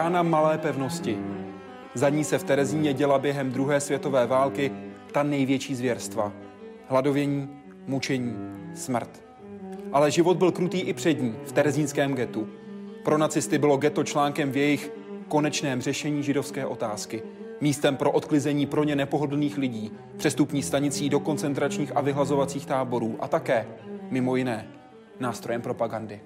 brána malé pevnosti. Za ní se v Terezíně děla během druhé světové války ta největší zvěrstva. Hladovění, mučení, smrt. Ale život byl krutý i před ní, v terezínském getu. Pro nacisty bylo geto článkem v jejich konečném řešení židovské otázky. Místem pro odklizení pro ně nepohodlných lidí, přestupní stanicí do koncentračních a vyhlazovacích táborů a také, mimo jiné, nástrojem propagandy.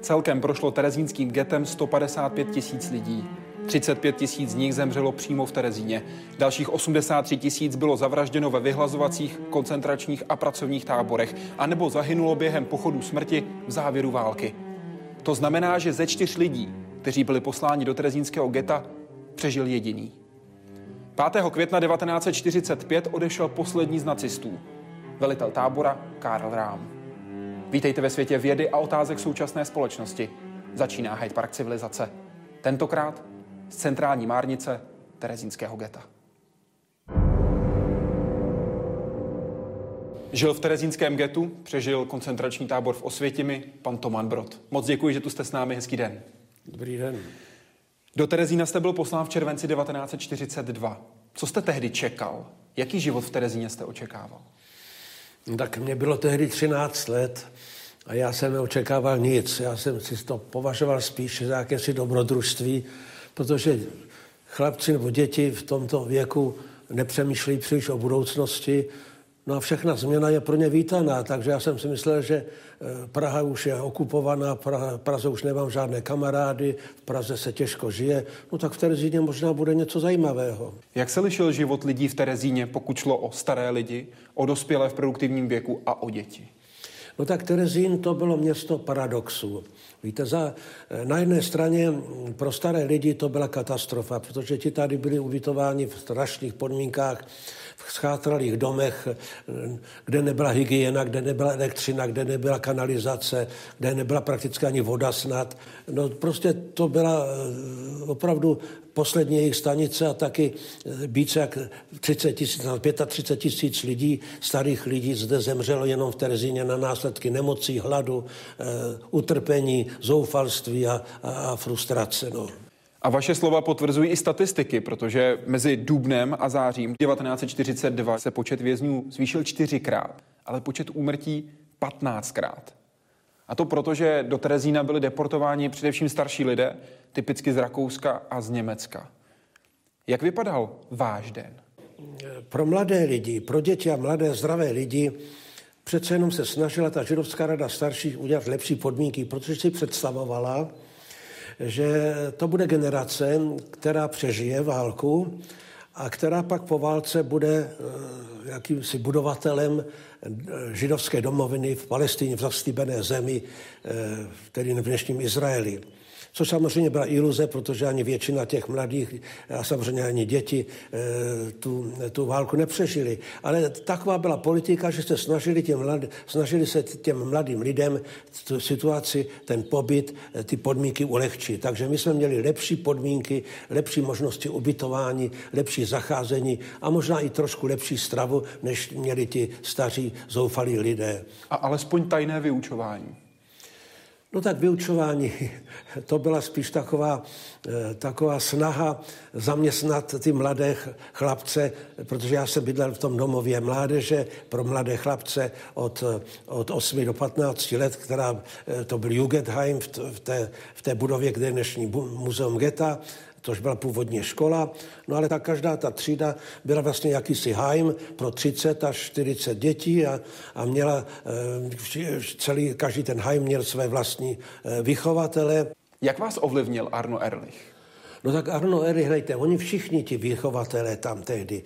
Celkem prošlo terezínským getem 155 tisíc lidí. 35 tisíc z nich zemřelo přímo v Terezíně. Dalších 83 tisíc bylo zavražděno ve vyhlazovacích, koncentračních a pracovních táborech, anebo zahynulo během pochodu smrti v závěru války. To znamená, že ze čtyř lidí, kteří byli posláni do terezínského geta, přežil jediný. 5. května 1945 odešel poslední z nacistů, velitel tábora Karl Rám. Vítejte ve světě vědy a otázek současné společnosti. Začíná Hyde Park civilizace. Tentokrát z centrální márnice Terezínského geta. Žil v Terezínském getu, přežil koncentrační tábor v Osvětimi, pan Toman Brod. Moc děkuji, že tu jste s námi. Hezký den. Dobrý den. Do Terezína jste byl poslán v červenci 1942. Co jste tehdy čekal? Jaký život v Terezíně jste očekával? No tak mě bylo tehdy 13 let a já jsem neočekával nic. Já jsem si to považoval spíš za jakési dobrodružství, protože chlapci nebo děti v tomto věku nepřemýšlí příliš o budoucnosti, No a všechna změna je pro ně vítaná, takže já jsem si myslel, že eh, Praha už je okupovaná, Praha, Praze už nemám žádné kamarády, v Praze se těžko žije, no tak v Terezíně možná bude něco zajímavého. Jak se lišil život lidí v Terezíně, pokud šlo o staré lidi, o dospělé v produktivním věku a o děti? No tak Terezín to bylo město paradoxů. Víte, za, eh, na jedné straně pro staré lidi to byla katastrofa, protože ti tady byli ubytováni v strašných podmínkách, v schátralých domech, kde nebyla hygiena, kde nebyla elektřina, kde nebyla kanalizace, kde nebyla prakticky ani voda snad. No prostě to byla eh, opravdu poslední jejich stanice a taky eh, více jak 30 tisíc, 35 tisíc lidí, starých lidí zde zemřelo jenom v Terezíně na následky nemocí, hladu, eh, utrpení, zoufalství a, a, a frustrace. No. A vaše slova potvrzují i statistiky, protože mezi dubnem a zářím 1942 se počet vězňů zvýšil čtyřikrát, ale počet úmrtí 15krát. A to proto, že do Terezína byli deportováni především starší lidé, typicky z Rakouska a z Německa. Jak vypadal váš den? Pro mladé lidi, pro děti a mladé zdravé lidi přece jenom se snažila ta židovská rada starších udělat lepší podmínky, protože si představovala, že to bude generace, která přežije válku a která pak po válce bude eh, jakýmsi budovatelem eh, židovské domoviny v Palestině, v zaslíbené zemi, eh, tedy v dnešním Izraeli. Což samozřejmě byla iluze, protože ani většina těch mladých a samozřejmě ani děti eh, tu, tu válku nepřežili. Ale taková byla politika, že se snažili, těm mlad, snažili se těm mladým lidem tu situaci, ten pobyt, eh, ty podmínky ulehčit. Takže my jsme měli lepší podmínky, lepší možnosti ubytování, lepší zacházení a možná i trošku lepší stravu, než měli ti staří zoufalí lidé. A alespoň tajné vyučování. No tak vyučování, to byla spíš taková, eh, taková snaha zaměstnat ty mladé chlapce, protože já jsem bydlel v tom domově mládeže pro mladé chlapce od, od 8 do 15 let, která, eh, to byl Jugendheim v té, v té budově, kde je dnešní muzeum Geta což byla původně škola. No ale ta každá ta třída byla vlastně jakýsi hajm pro 30 až 40 dětí a, a měla e, celý, každý ten hajm měl své vlastní e, vychovatele. Jak vás ovlivnil Arno Erlich? No tak Arno Erlich, hlejte, oni všichni ti vychovatelé tam tehdy,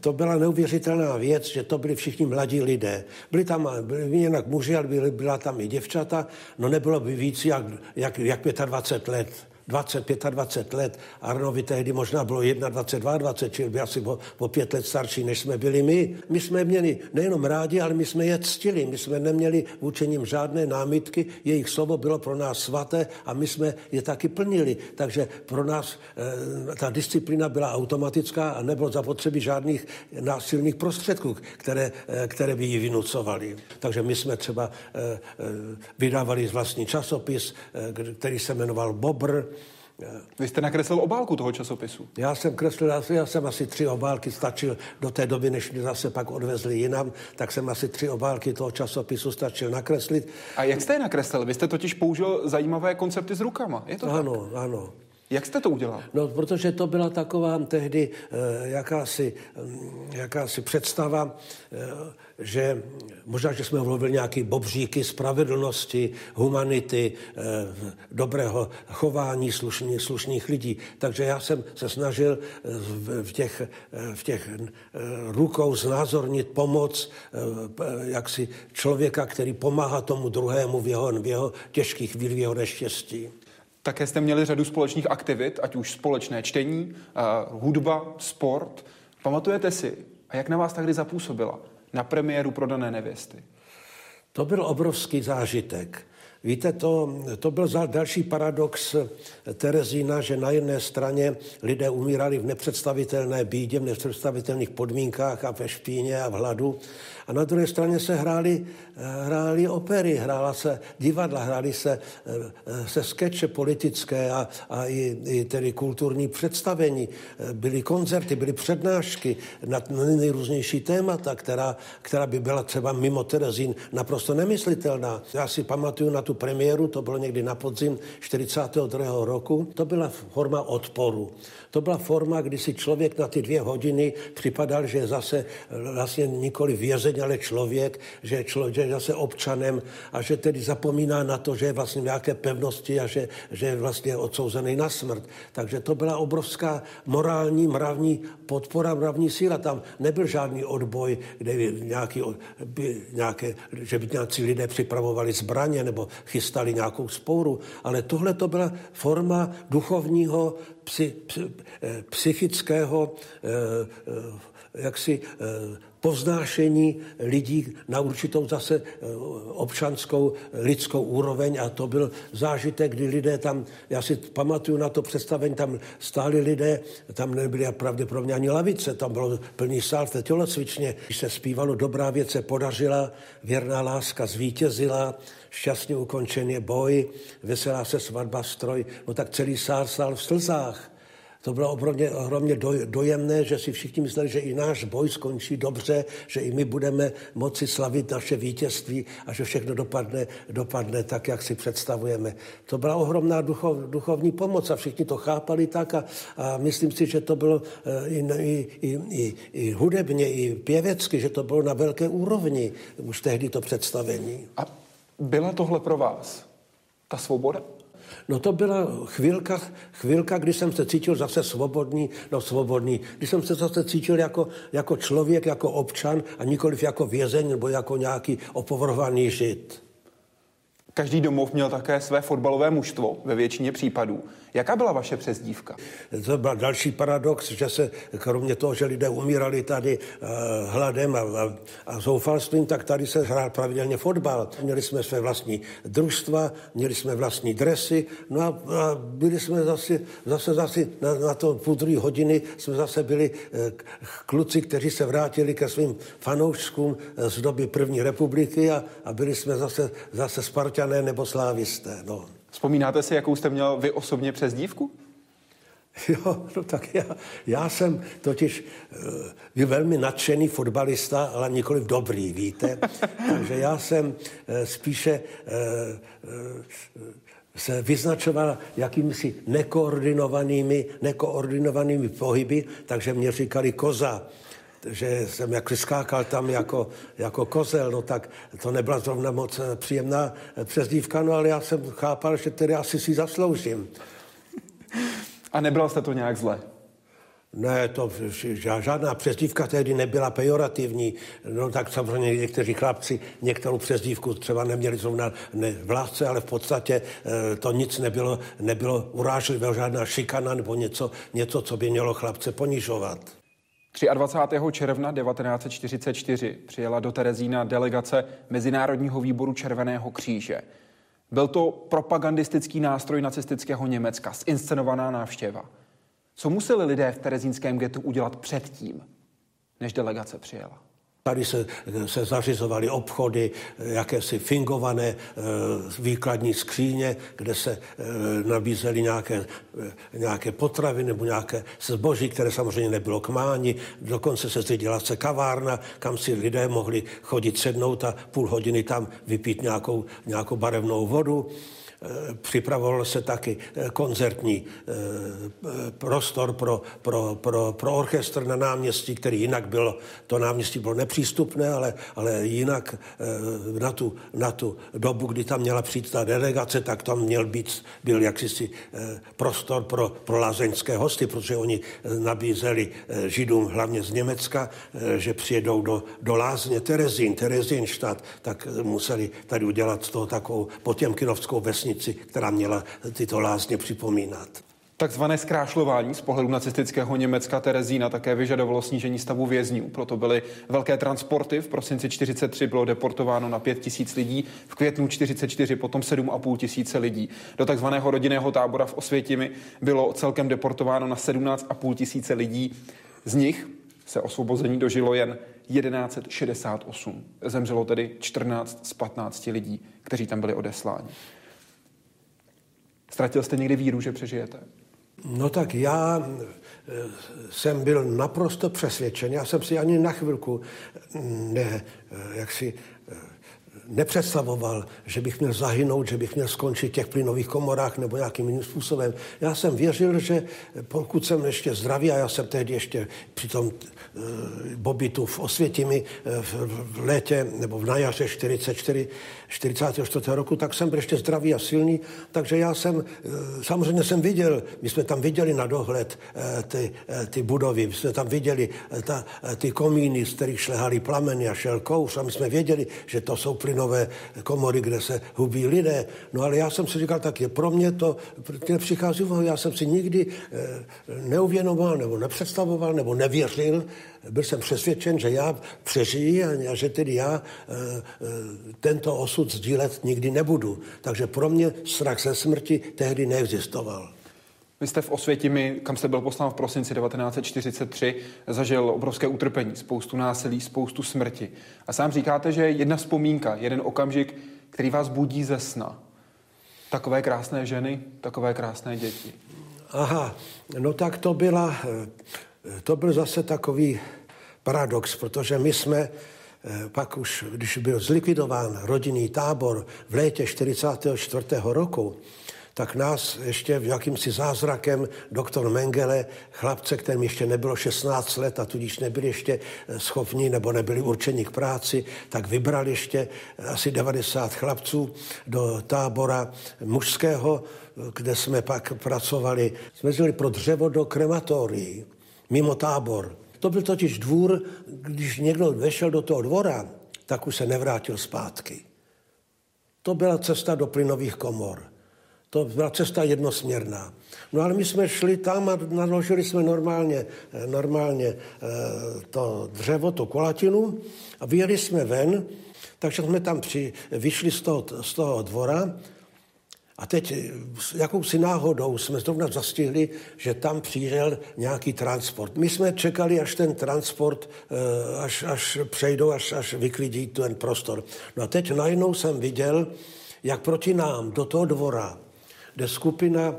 to byla neuvěřitelná věc, že to byli všichni mladí lidé. Byli tam byli jinak muži, ale byly, byla tam i děvčata, no nebylo by víc jak, jak, jak 25 let 20, 25 let. Arnovi tehdy možná bylo 21, 22, čili byl asi o, o pět let starší, než jsme byli my. My jsme měli nejenom rádi, ale my jsme je ctili. My jsme neměli vůči nim žádné námitky. Jejich slovo bylo pro nás svaté a my jsme je taky plnili. Takže pro nás e, ta disciplína byla automatická a nebylo zapotřebí žádných násilných prostředků, které, e, které by ji vynucovali. Takže my jsme třeba e, vydávali vlastní časopis, který se jmenoval Bobr, Vy jste nakreslil obálku toho časopisu. Já jsem kreslil, já jsem asi tři obálky stačil do té doby, než mě zase pak odvezli jinam, tak jsem asi tři obálky toho časopisu stačil nakreslit. A jak jste je nakreslil? Vy jste totiž použil zajímavé koncepty s rukama, je to Ano, tak? ano. Jak jste to udělal? No, protože to byla taková tehdy eh, jakási, hm, jakási představa, eh, že možná, že jsme mluvili nějaký bobříky spravedlnosti, humanity, eh, dobrého chování slušný, slušných lidí. Takže já jsem se snažil eh, v, v těch, eh, v těch eh, rukou znázornit pomoc jaksi člověka, který pomáhá tomu druhému v jeho, v jeho těžkých chvílích, v jeho neštěstí. Také jste měli řadu společných aktivit, ať už společné čtení, eh, hudba, sport. Pamatujete si, a jak na vás tehdy zapůsobila? Na premiéru Prodané nevěsty. To byl obrovský zážitek. Víte, to, to byl další paradox Terezína, že na jedné straně lidé umírali v nepředstavitelné bídě, v nepředstavitelných podmínkách a ve špíně a v hladu. A na druhé straně se hrály, hrály opery, hrála se divadla, hrály se, se skeče politické a, a i, i tedy kulturní představení. Byly koncerty, byly přednášky na nejrůznější témata, která, která by byla třeba mimo Terezín naprosto nemyslitelná. Já si pamatuju na tu premiéru, to bylo někdy na podzim 42. roku, to byla forma odporu. To byla forma, kdy si člověk na ty dvě hodiny připadal, že je zase vlastně nikoli vězeň, ale člověk, že je, člo, že je zase občanem a že tedy zapomíná na to, že je vlastně nějaké pevnosti a že, že je vlastně odsouzený na smrt. Takže to byla obrovská morální, mravní podpora, mravní síla. Tam nebyl žádný odboj, kde nějaký, by nějaké, že by nějací lidé připravovali zbraně nebo chystali nějakou spouru, ale tohle to byla forma duchovního, psy, psy, eh, psychického, eh, eh, jaksi povznášení lidí na určitou zase občanskou lidskou úroveň. A to byl zážitek, kdy lidé tam, já si pamatuju na to představení, tam stáli lidé, tam nebyly pravděpodobně ani lavice, tam bylo plný sál v té tělocvičně, když se zpívalo Dobrá věc se podařila, věrná láska zvítězila, šťastně ukončen je boj, veselá se svatba stroj, no tak celý sál stál v slzách. To bylo ohromně, ohromně dojemné, že si všichni mysleli, že i náš boj skončí dobře, že i my budeme moci slavit naše vítězství a že všechno dopadne, dopadne tak, jak si představujeme. To byla ohromná duchov, duchovní pomoc a všichni to chápali tak a, a myslím si, že to bylo i, i, i, i, i hudebně, i pěvecky, že to bylo na velké úrovni už tehdy to představení. A byla tohle pro vás ta svoboda? No to byla chvilka, chvilka, kdy jsem se cítil zase svobodný, no svobodný, kdy jsem se zase cítil jako, jako člověk, jako občan a nikoliv jako vězeň nebo jako nějaký opovrhovaný žid. Každý domov měl také své fotbalové mužstvo ve většině případů. Jaká byla vaše přezdívka? To byl další paradox, že se kromě toho, že lidé umírali tady uh, hladem a, a, a zoufalstvím, tak tady se hrál pravidelně fotbal. Měli jsme své vlastní družstva, měli jsme vlastní dresy, no a, a byli jsme zase, zase, zase na, na to půl druhé hodiny jsme zase byli uh, kluci, kteří se vrátili ke svým fanouškům z doby první republiky a, a byli jsme zase, zase Spartané nebo slávisté. No. Vzpomínáte si, jakou jste měl vy osobně přezdívku? Jo, no tak já, já jsem totiž uh, velmi nadšený fotbalista, ale nikoliv dobrý, víte. Takže já jsem uh, spíše uh, uh, se vyznačoval jakýmsi nekoordinovanými, nekoordinovanými pohyby, takže mě říkali koza že jsem jak skákal tam jako, jako kozel, no tak to nebyla zrovna moc příjemná přezdívka, no ale já jsem chápal, že tedy asi si zasloužím. A nebyla jste to nějak zle? Ne, to žádná přezdívka tehdy nebyla pejorativní. No tak samozřejmě někteří chlapci některou přezdívku třeba neměli zrovna ne v lásce, ale v podstatě to nic nebylo, nebylo urážlivé, žádná šikana nebo něco, něco, co by mělo chlapce ponižovat. 23. června 1944 přijela do Terezína delegace Mezinárodního výboru Červeného kříže. Byl to propagandistický nástroj nacistického Německa, zinscenovaná návštěva. Co museli lidé v terezínském getu udělat předtím, než delegace přijela? Tady se, se zařizovaly obchody, jakési fingované e, výkladní skříně, kde se e, nabízely nějaké, e, nějaké potravy nebo nějaké zboží, které samozřejmě nebylo k máni. Dokonce se zřídila se kavárna, kam si lidé mohli chodit sednout a půl hodiny tam vypít nějakou, nějakou barevnou vodu. Eh, připravoval se taky eh, koncertní eh, prostor pro, pro, pro, pro orchestr na náměstí, který jinak bylo, to náměstí bylo nepřístupné, ale, ale jinak na tu, na tu dobu, kdy tam měla přijít ta delegace, tak tam měl být, byl jaksi prostor pro, pro lázeňské hosty, protože oni nabízeli židům hlavně z Německa, že přijedou do, do lázně Terezín, Terezínštát, tak museli tady udělat z toho takovou potěmkinovskou vesnici vesnici, která měla tyto lázně připomínat. Takzvané zkrášlování z pohledu nacistického Německa Terezína také vyžadovalo snížení stavu vězňů. Proto byly velké transporty. V prosinci 43 bylo deportováno na 5 tisíc lidí, v květnu 44 potom 7,5 tisíce lidí. Do takzvaného rodinného tábora v Osvětimi bylo celkem deportováno na 17,5 tisíce lidí. Z nich se osvobození dožilo jen 1168. Zemřelo tedy 14 z 15 lidí, kteří tam byli odesláni. Ztratil jste někdy víru, že přežijete? No tak já eh, jsem byl naprosto přesvědčen. Já jsem si ani na chvilku ne, eh, jak si eh, nepředstavoval, že bych měl zahynout, že bych měl skončit v těch plynových komorách nebo nějakým jiným způsobem. Já jsem věřil, že pokud jsem ještě zdravý, a já jsem tehdy ještě při tom bobitu v Osvětimi v létě nebo v najaře 44 44. roku, tak jsem byl ještě zdravý a silný, takže já jsem, eh, samozřejmě jsem viděl, my jsme tam viděli na dohled eh, ty, eh, ty budovy, my jsme tam viděli ta, ty komíny, z kterých šlehali plameny a šel kouř a my jsme věděli, že to jsou plynové komory, kde se hubí lidé. No ale já jsem si říkal, tak je pro mě to nepřichází já jsem si nikdy neuvěnoval nebo nepředstavoval nebo nevěřil, byl jsem přesvědčen, že já přežiji a že tedy já tento osud osud sdílet nikdy nebudu. Takže pro mě strach ze smrti tehdy neexistoval. Vy jste v Osvětimi, kam jste byl poslán v prosinci 1943, zažil obrovské utrpení, spoustu násilí, spoustu smrti. A sám říkáte, že jedna vzpomínka, jeden okamžik, který vás budí ze sna. Takové krásné ženy, takové krásné děti. Aha, no tak to byla, to byl zase takový paradox, protože my jsme Eh, pak už, když byl zlikvidován rodinný tábor v létě 44. roku, tak nás ještě v jakýmsi zázrakem doktor Mengele, chlapce, kterým ještě nebylo 16 let a tudíž nebyli ještě eh, schopni nebo nebyli určeni k práci, tak vybral ještě eh, asi 90 chlapců do tábora mužského, kde jsme pak pracovali. Jsme jeli pro dřevo do krematorií, mimo tábor. To byl totiž dvůr, když někdo vešel do toho dvora, tak už se nevrátil zpátky. To byla cesta do plynových komor. To byla cesta jednosměrná. No ale my jsme šli tam a naložili jsme normálně, normálně eh, to dřevo, tu kolatinu a vyjeli jsme ven, takže jsme tam při, vyšli z toho, z toho dvora a teď jakousi náhodou jsme zrovna zastihli, že tam přijel nějaký transport. My jsme čekali, až ten transport, eh, až, až přejdou, až, až vyklidí ten prostor. No a teď najednou jsem viděl, jak proti nám do toho dvora jde skupina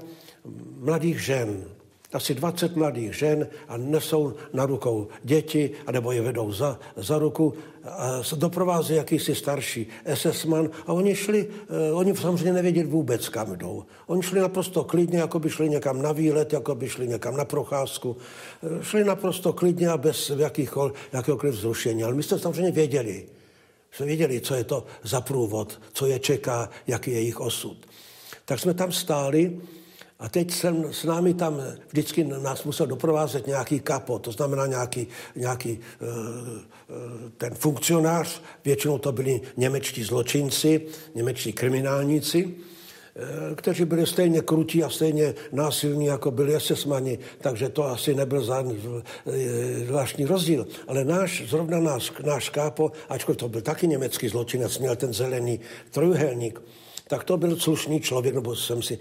mladých žen, asi 20 mladých žen a nesou na rukou děti, anebo je vedou za, za ruku a doprovází jakýsi starší SS-man a oni šli, uh, oni samozřejmě nevěděli vůbec, kam jdou. Oni šli naprosto klidně, jako by šli někam na výlet, jako by šli někam na procházku. Uh, šli naprosto klidně a bez jakýchkoliv, jakéhokoliv vzrušení. Ale my jsme samozřejmě věděli, jsme věděli, co je to za průvod, co je čeká, jaký je jejich osud. Tak jsme tam stáli a teď jsem s námi tam, vždycky nás musel doprovázet nějaký kapo, to znamená nějaký, nějaký eh, eh, ten funkcionář, většinou to byli němečtí zločinci, němečtí kriminálníci, eh, kteří byli stejně krutí a stejně násilní, jako byli esesmani, takže to asi nebyl zvláštní rozdíl. Ale náš, zrovna náš, náš kápo, ačkoliv to byl taky německý zločinec, měl ten zelený trojuhelník, tak to byl slušný člověk, nebo jsem si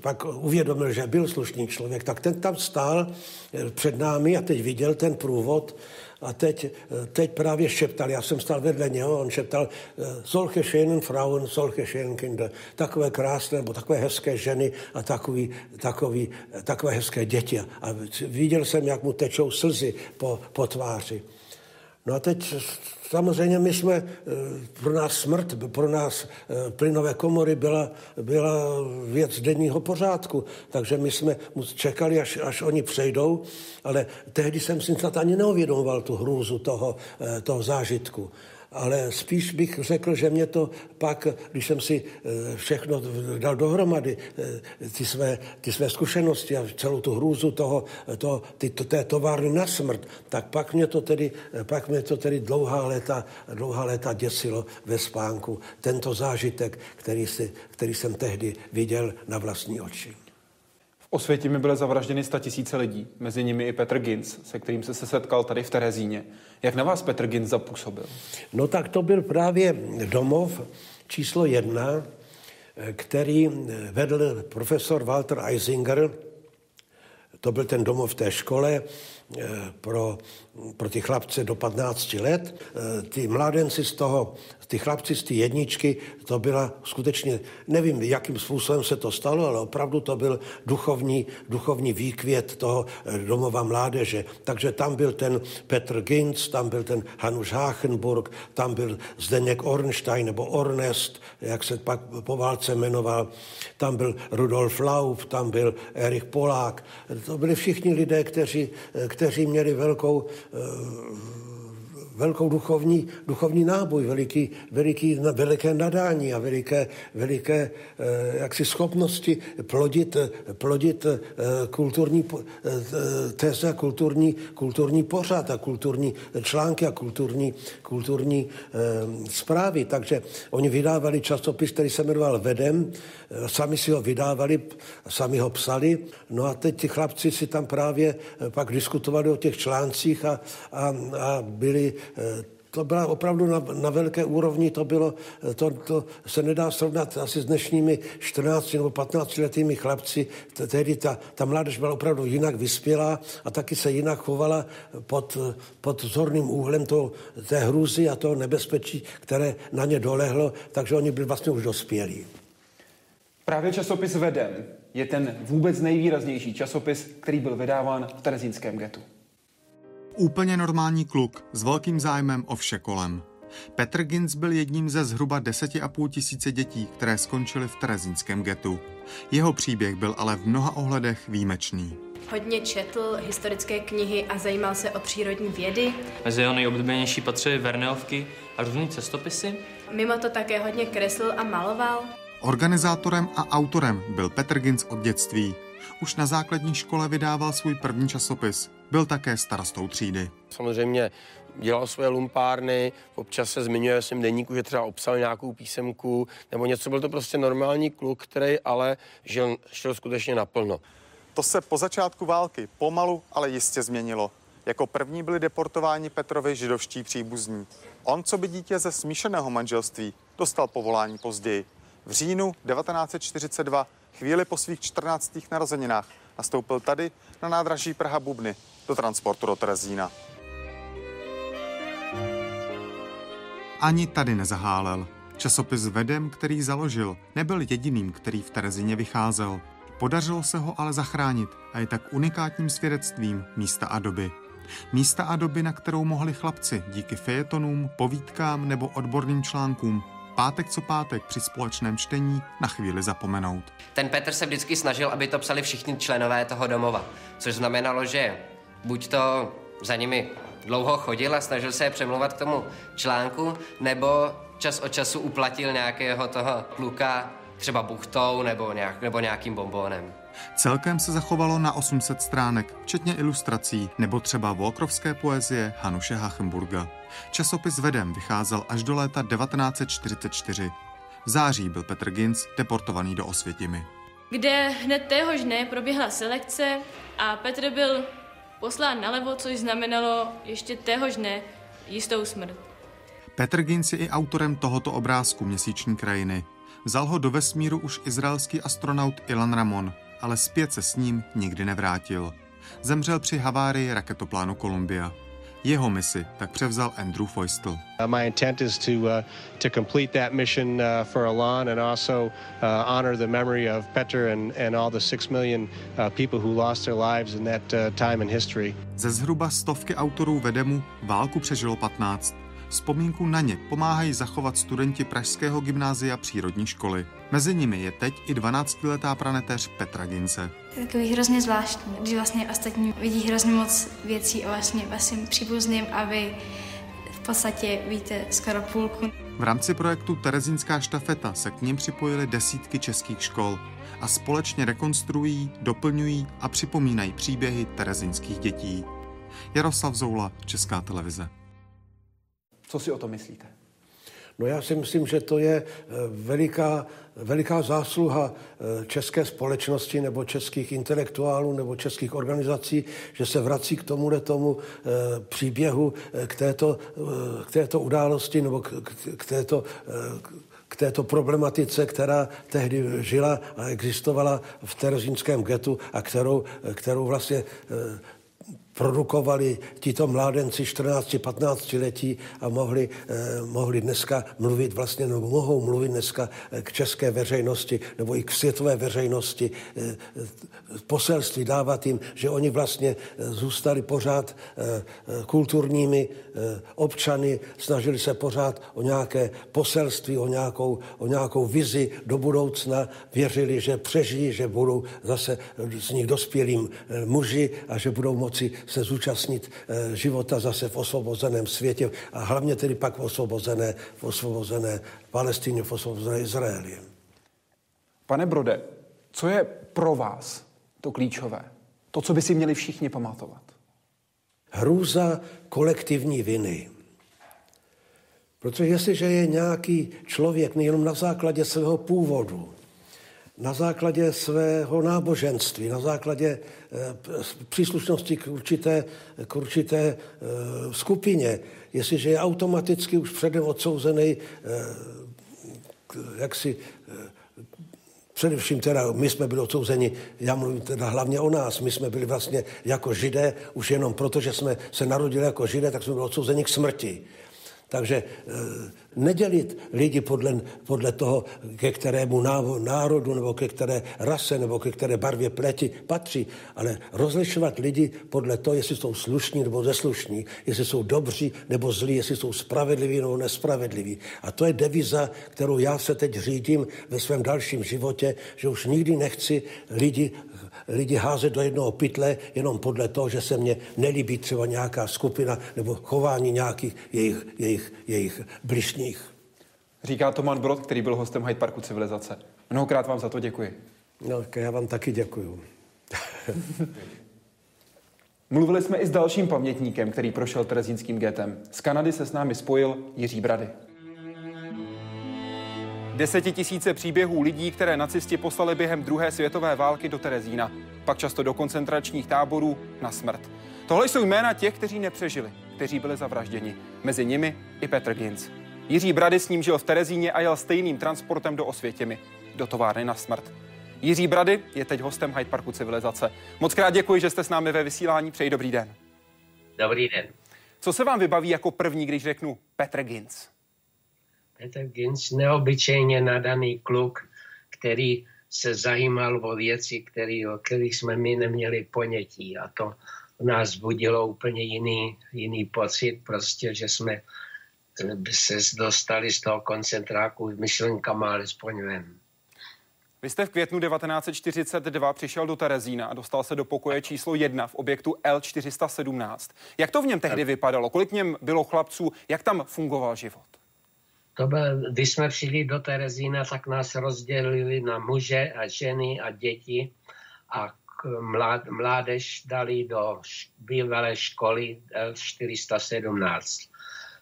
pak uvědomil, že byl slušný člověk, tak ten tam stál eh, před námi a teď viděl ten průvod a teď, eh, teď právě šeptal, já jsem stál vedle něho, on šeptal eh, solche schönen Frauen, solche schönen Kinder, takové krásné nebo takové hezké ženy a takový, takový, takové hezké děti. A viděl jsem, jak mu tečou slzy po, po tváři. No a teď samozřejmě my jsme, eh, pro nás smrt, pro nás eh, plynové komory byla, byla věc denního pořádku, takže my jsme čekali, až, až oni přejdou, ale tehdy jsem si snad ani neuvědomoval tu hrůzu toho, eh, toho zážitku ale spíš bych řekl, že mě to pak, když jsem si eh, všechno dal dohromady, eh, ty své, ty své zkušenosti a celou tu hrůzu toho, toho ty, to, té továrny na smrt, tak pak mě to tedy, pak mě to tedy dlouhá léta, dlouhá léta děsilo ve spánku. Tento zážitek, který, si, který jsem tehdy viděl na vlastní oči. Osvětimi byly zavražděny tisíce lidí, mezi nimi i Petr Ginz, se kterým se setkal tady v Terezíně. Jak na vás Petr Ginz zapůsobil? No tak to byl právě domov číslo jedna, který vedl profesor Walter Eisinger. To byl ten domov té škole eh, pro, pro ty chlapce do 15 let. Eh, ty mládenci z toho ty chlapci z té jedničky, to byla skutečně, nevím, jakým způsobem se to stalo, ale opravdu to byl duchovní, duchovní výkvět toho eh, domova mládeže. Takže tam byl ten Petr Ginz, tam byl ten Hanuš Hachenburg, tam byl Zdeněk Ornstein nebo Ornest, jak se pak po válce jmenoval, tam byl Rudolf Lauf, tam byl Erich Polák. To byli všichni lidé, kteří, eh, kteří měli velkou velkou duchovní, duchovní náboj, veliký, veliký, veliké nadání a veliké, veliké eh, jaksi schopnosti plodit, plodit eh, kulturní eh, teze a kulturní, kulturní pořad a kulturní články a kulturní, kulturní zprávy. Takže oni vydávali časopis, který se jmenoval Vedem, sami si ho vydávali, sami ho psali, no a teď ti chlapci si tam právě pak diskutovali o těch článcích a, a, a byli Eh, to byla opravdu na, na velké úrovni, to bylo, eh, to, to se nedá srovnat asi s dnešními 14 nebo 15 letými chlapci. Tehdy ta, ta mládež byla opravdu jinak vyspělá a taky se jinak chovala pod, pod zorným úhlem to, té hrůzy a toho nebezpečí, které na ně dolehlo, takže oni byli vlastně už dospělí. Právě časopis Vedem je ten vůbec nejvýraznější časopis, který byl vydáván v Terezínském getu. Úplně normální kluk s velkým zájmem o vše kolem. Petr Gins byl jedním ze zhruba deseti a půl tisíce dětí, které skončily v terezínském getu. Jeho příběh byl ale v mnoha ohledech výjimečný. Hodně četl historické knihy a zajímal se o přírodní vědy. Mezi jeho nejoblíbenější patřily Verneovky a různé cestopisy. Mimo to také hodně kreslil a maloval. Organizátorem a autorem byl Petr Gins od dětství. Už na základní škole vydával svůj první časopis. Byl také starostou třídy. Samozřejmě dělal svoje lumpárny, občas se zmiňuje v svém deníku, že třeba obsal nějakou písemku nebo něco. Byl to prostě normální kluk, který ale žil, šel skutečně naplno. To se po začátku války pomalu, ale jistě změnilo. Jako první byli deportováni Petrovi židovští příbuzní. On, co by dítě ze smíšeného manželství, dostal povolání později. V říjnu 1942 chvíli po svých 14. narozeninách nastoupil tady na nádraží Praha Bubny do transportu do Terezína. Ani tady nezahálel. Časopis Vedem, který založil, nebyl jediným, který v Terezíně vycházel. Podařilo se ho ale zachránit a je tak unikátním svědectvím místa a doby. Místa a doby, na kterou mohli chlapci díky fejetonům, povídkám nebo odborným článkům pátek co pátek při společném čtení na chvíli zapomenout. Ten Petr se vždycky snažil, aby to psali všichni členové toho domova, což znamenalo, že buď to za nimi dlouho chodil a snažil se je přemluvat k tomu článku, nebo čas od času uplatil nějakého toho kluka třeba buchtou nebo, nějak, nebo nějakým bombónem. Celkem se zachovalo na 800 stránek, včetně ilustrací nebo třeba Volkrovské poezie Hanuše Hachenburga. Časopis Vedem vycházel až do léta 1944. V září byl Petr Gins deportovaný do Osvětimi. Kde hned téhož dne proběhla selekce a Petr byl poslán nalevo, což znamenalo ještě téhož dne jistou smrt. Petr Gins je i autorem tohoto obrázku Měsíční krajiny. Vzal ho do vesmíru už izraelský astronaut Ilan Ramon, ale zpět se s ním nikdy nevrátil. Zemřel při havárii raketoplánu Columbia. Jeho misi tak převzal Andrew Feustel. Uh, my intent is to uh, to complete that mission uh, for Elan and also uh, honor the memory of Petr and, and all the six million uh, people who lost their lives in that uh, time in history. Ze zhruba stovky autorů Vedemu válku přežilo 15. Vzpomínku na ně pomáhají zachovat studenti Pražského gymnázia přírodní školy. Mezi nimi je teď i 12-letá pranetéř Petra Gince. Je takový hrozně zvláštní, když vlastně ostatní vidí hrozně moc věcí o vlastně vašim příbuzným a vy v podstatě víte skoro půlku. V rámci projektu Terezínská štafeta se k ním připojily desítky českých škol a společně rekonstruují, doplňují a připomínají příběhy terezínských dětí. Jaroslav Zoula, Česká televize. Co si o to myslíte? No já si myslím, že to je eh, veliká, veliká zásluha eh, české společnosti nebo českých intelektuálů nebo českých organizací, že se vrací k tomuhle tomu eh, příběhu, k této, k této události nebo k, k této k této problematice, která tehdy žila a existovala v terezínském getu a kterou, kterou vlastně produkovali tito mládenci 14-15 letí a mohli, eh, mohli dneska mluvit vlastně, nebo mohou mluvit dneska eh, k české veřejnosti nebo i k světové veřejnosti. Eh, poselství dávat jim, že oni vlastně eh, zůstali pořád eh, eh, kulturními eh, občany, snažili se pořád o nějaké poselství, o nějakou, o nějakou vizi do budoucna, věřili, že přežijí, že budou zase z nich dospělým eh, muži a že budou moci se zúčastnit eh, života zase v osvobozeném světě a hlavně tedy pak v osvobozené, v osvobozené Palestině, v osvobozené Izraeli. Pane Brode, co je pro vás to klíčové? To, co by si měli všichni pamatovat? Hrůza kolektivní viny. Protože jestliže je nějaký člověk nejenom na základě svého původu, na základě svého náboženství, na základě eh, příslušnosti k určité, k určité eh, skupině, jestliže je automaticky už předem odsouzený eh, jaksi Především teda my jsme byli odsouzeni, já mluvím teda hlavně o nás, my jsme byli vlastně jako židé, už jenom proto, že jsme se narodili jako židé, tak jsme byli odsouzeni k smrti. Takže e, nedělit lidi podle, podle toho, ke kterému národu nebo ke které rase nebo ke které barvě pleti patří, ale rozlišovat lidi podle toho, jestli jsou slušní nebo neslušní, jestli jsou dobří nebo zlí, jestli jsou spravedliví nebo nespravedliví. A to je deviza, kterou já se teď řídím ve svém dalším životě, že už nikdy nechci lidi lidi házet do jednoho pytle jenom podle toho, že se mně nelíbí třeba nějaká skupina nebo chování nějakých jejich, jejich, jejich bližních. Říká Toman Brod, který byl hostem Hyde Parku civilizace. Mnohokrát vám za to děkuji. No, já vám taky děkuju. Mluvili jsme i s dalším pamětníkem, který prošel terezínským getem. Z Kanady se s námi spojil Jiří Brady. Desetitisíce příběhů lidí, které nacisti poslali během druhé světové války do Terezína, pak často do koncentračních táborů na smrt. Tohle jsou jména těch, kteří nepřežili, kteří byli zavražděni. Mezi nimi i Petr Ginz. Jiří Brady s ním žil v Terezíně a jel stejným transportem do Osvětimi, do továrny na smrt. Jiří Brady je teď hostem Hyde Parku Civilizace. Moc krát děkuji, že jste s námi ve vysílání. Přeji dobrý den. Dobrý den. Co se vám vybaví jako první, když řeknu Petr Ginz? Petr Ginz, neobyčejně nadaný kluk, který se zajímal o věci, který, o kterých jsme my neměli ponětí. A to nás budilo úplně jiný, jiný pocit, prostě, že jsme eh, se dostali z toho koncentráku myšlenkama alespoň ven. Vy jste v květnu 1942 přišel do Terezína a dostal se do pokoje číslo 1 v objektu L417. Jak to v něm tehdy vypadalo? Kolik v něm bylo chlapců? Jak tam fungoval život? To byl, když jsme přijeli do Terezína, tak nás rozdělili na muže a ženy a děti a mlád, mládež dali do bývalé školy L417.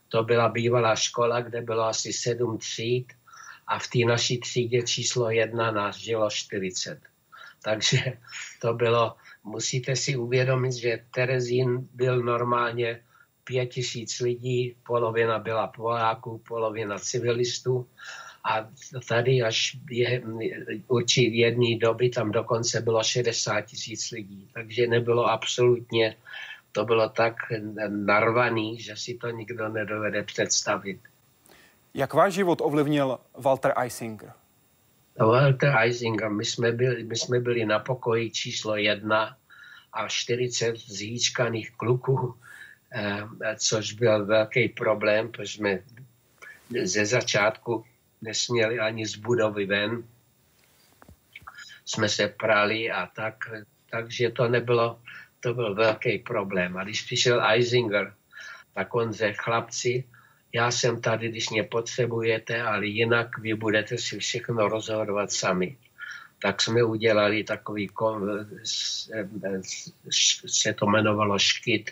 To byla bývalá škola, kde bylo asi sedm tříd a v té naší třídě číslo jedna nás žilo 40. Takže to bylo, musíte si uvědomit, že Terezín byl normálně pět tisíc lidí, polovina byla Poláků, polovina civilistů. A tady až je, určitý jedné doby tam dokonce bylo 60 tisíc lidí. Takže nebylo absolutně, to bylo tak narvaný, že si to nikdo nedovede představit. Jak váš život ovlivnil Walter Eisinger? Walter Eisinger, my jsme byli, my jsme byli na pokoji číslo jedna a 40 zhýčkaných kluků, což byl velký problém, protože jsme ze začátku nesměli ani z budovy ven. Jsme se prali a tak, takže to nebylo, to byl velký problém. A když přišel Eisinger, tak on řekl, chlapci, já jsem tady, když mě potřebujete, ale jinak vy budete si všechno rozhodovat sami. Tak jsme udělali takový, se to jmenovalo škyt,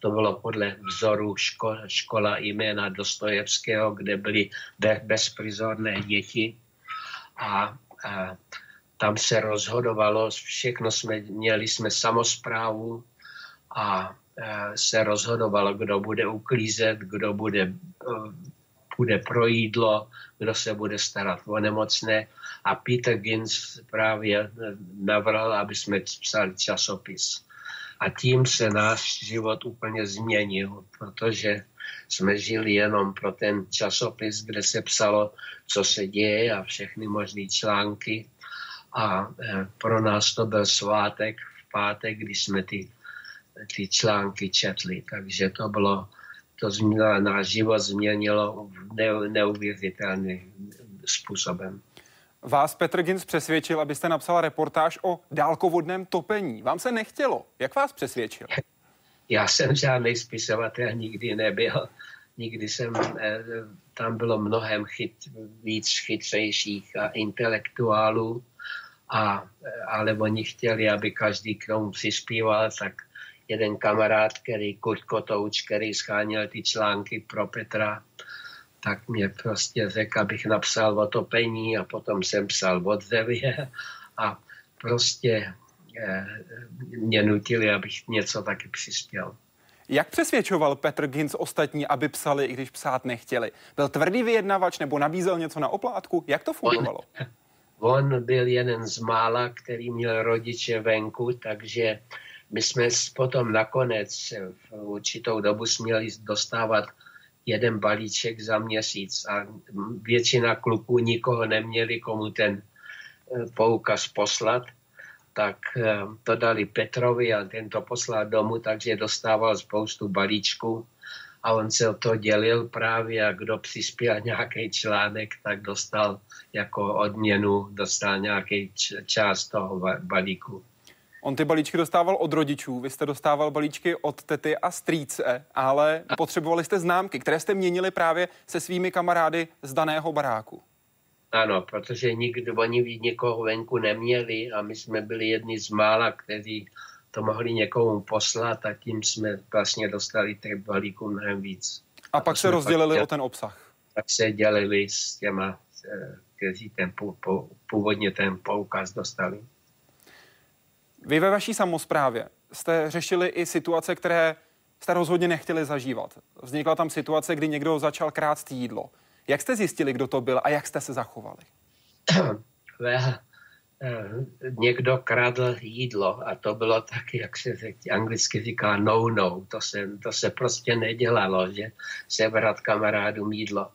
to bylo podle vzoru ško, škola jména Dostojevského, kde byly bezprizorné děti a, a tam se rozhodovalo, všechno jsme, měli jsme samozprávu a se rozhodovalo, kdo bude uklízet, kdo bude, bude pro jídlo, kdo se bude starat o nemocné. A Peter Gins právě navrhl, aby jsme psali časopis. A tím se náš život úplně změnil, protože jsme žili jenom pro ten časopis, kde se psalo, co se děje a všechny možné články. A e, pro nás to byl svátek v pátek, když jsme ty, ty články četli. Takže to bylo, to změnilo, náš život změnilo neuvěřitelným způsobem. Vás Petr Gins přesvědčil, abyste napsala reportáž o dálkovodném topení. Vám se nechtělo. Jak vás přesvědčil? Já jsem žádný spisovatel nikdy nebyl. Nikdy jsem, eh, tam bylo mnohem chyt, víc chytřejších a intelektuálů, a, eh, ale oni chtěli, aby každý k tomu přispíval, tak jeden kamarád, který Kurt Kotouč, který scháněl ty články pro Petra, tak mě prostě řekl, abych napsal o topení a potom jsem psal o dřevě a prostě eh, mě nutili, abych něco taky přispěl. Jak přesvědčoval Petr Gins ostatní, aby psali, i když psát nechtěli? Byl tvrdý vyjednavač nebo nabízel něco na oplátku? Jak to fungovalo? On, on byl jeden z mála, který měl rodiče venku, takže my jsme potom nakonec v určitou dobu směli dostávat jeden balíček za měsíc a většina kluků nikoho neměli, komu ten eh, poukaz poslat, tak eh, to dali Petrovi a ten to poslal domů, takže dostával spoustu balíčků a on se o to dělil právě a kdo přispěl nějaký článek, tak dostal jako odměnu, dostal nějaký část toho balíku. On ty balíčky dostával od rodičů, vy jste dostával balíčky od tety a strýce, ale potřebovali jste známky, které jste měnili právě se svými kamarády z daného baráku. Ano, protože nikdo, oni nikoho venku neměli a my jsme byli jedni z mála, kteří to mohli někomu poslat a tím jsme vlastně dostali těch balíků mnohem víc. A, a pak se rozdělili o ten obsah. Tak se dělili s těma, eh, kteří ten původně ten poukaz dostali. Vy ve vaší samozprávě jste řešili i situace, které jste rozhodně nechtěli zažívat. Vznikla tam situace, kdy někdo začal krást jídlo. Jak jste zjistili, kdo to byl a jak jste se zachovali? well, uh, někdo kradl jídlo a to bylo taky, jak se anglicky říká no-no. To se, to se prostě nedělalo, že sebrat kamarádům jídlo.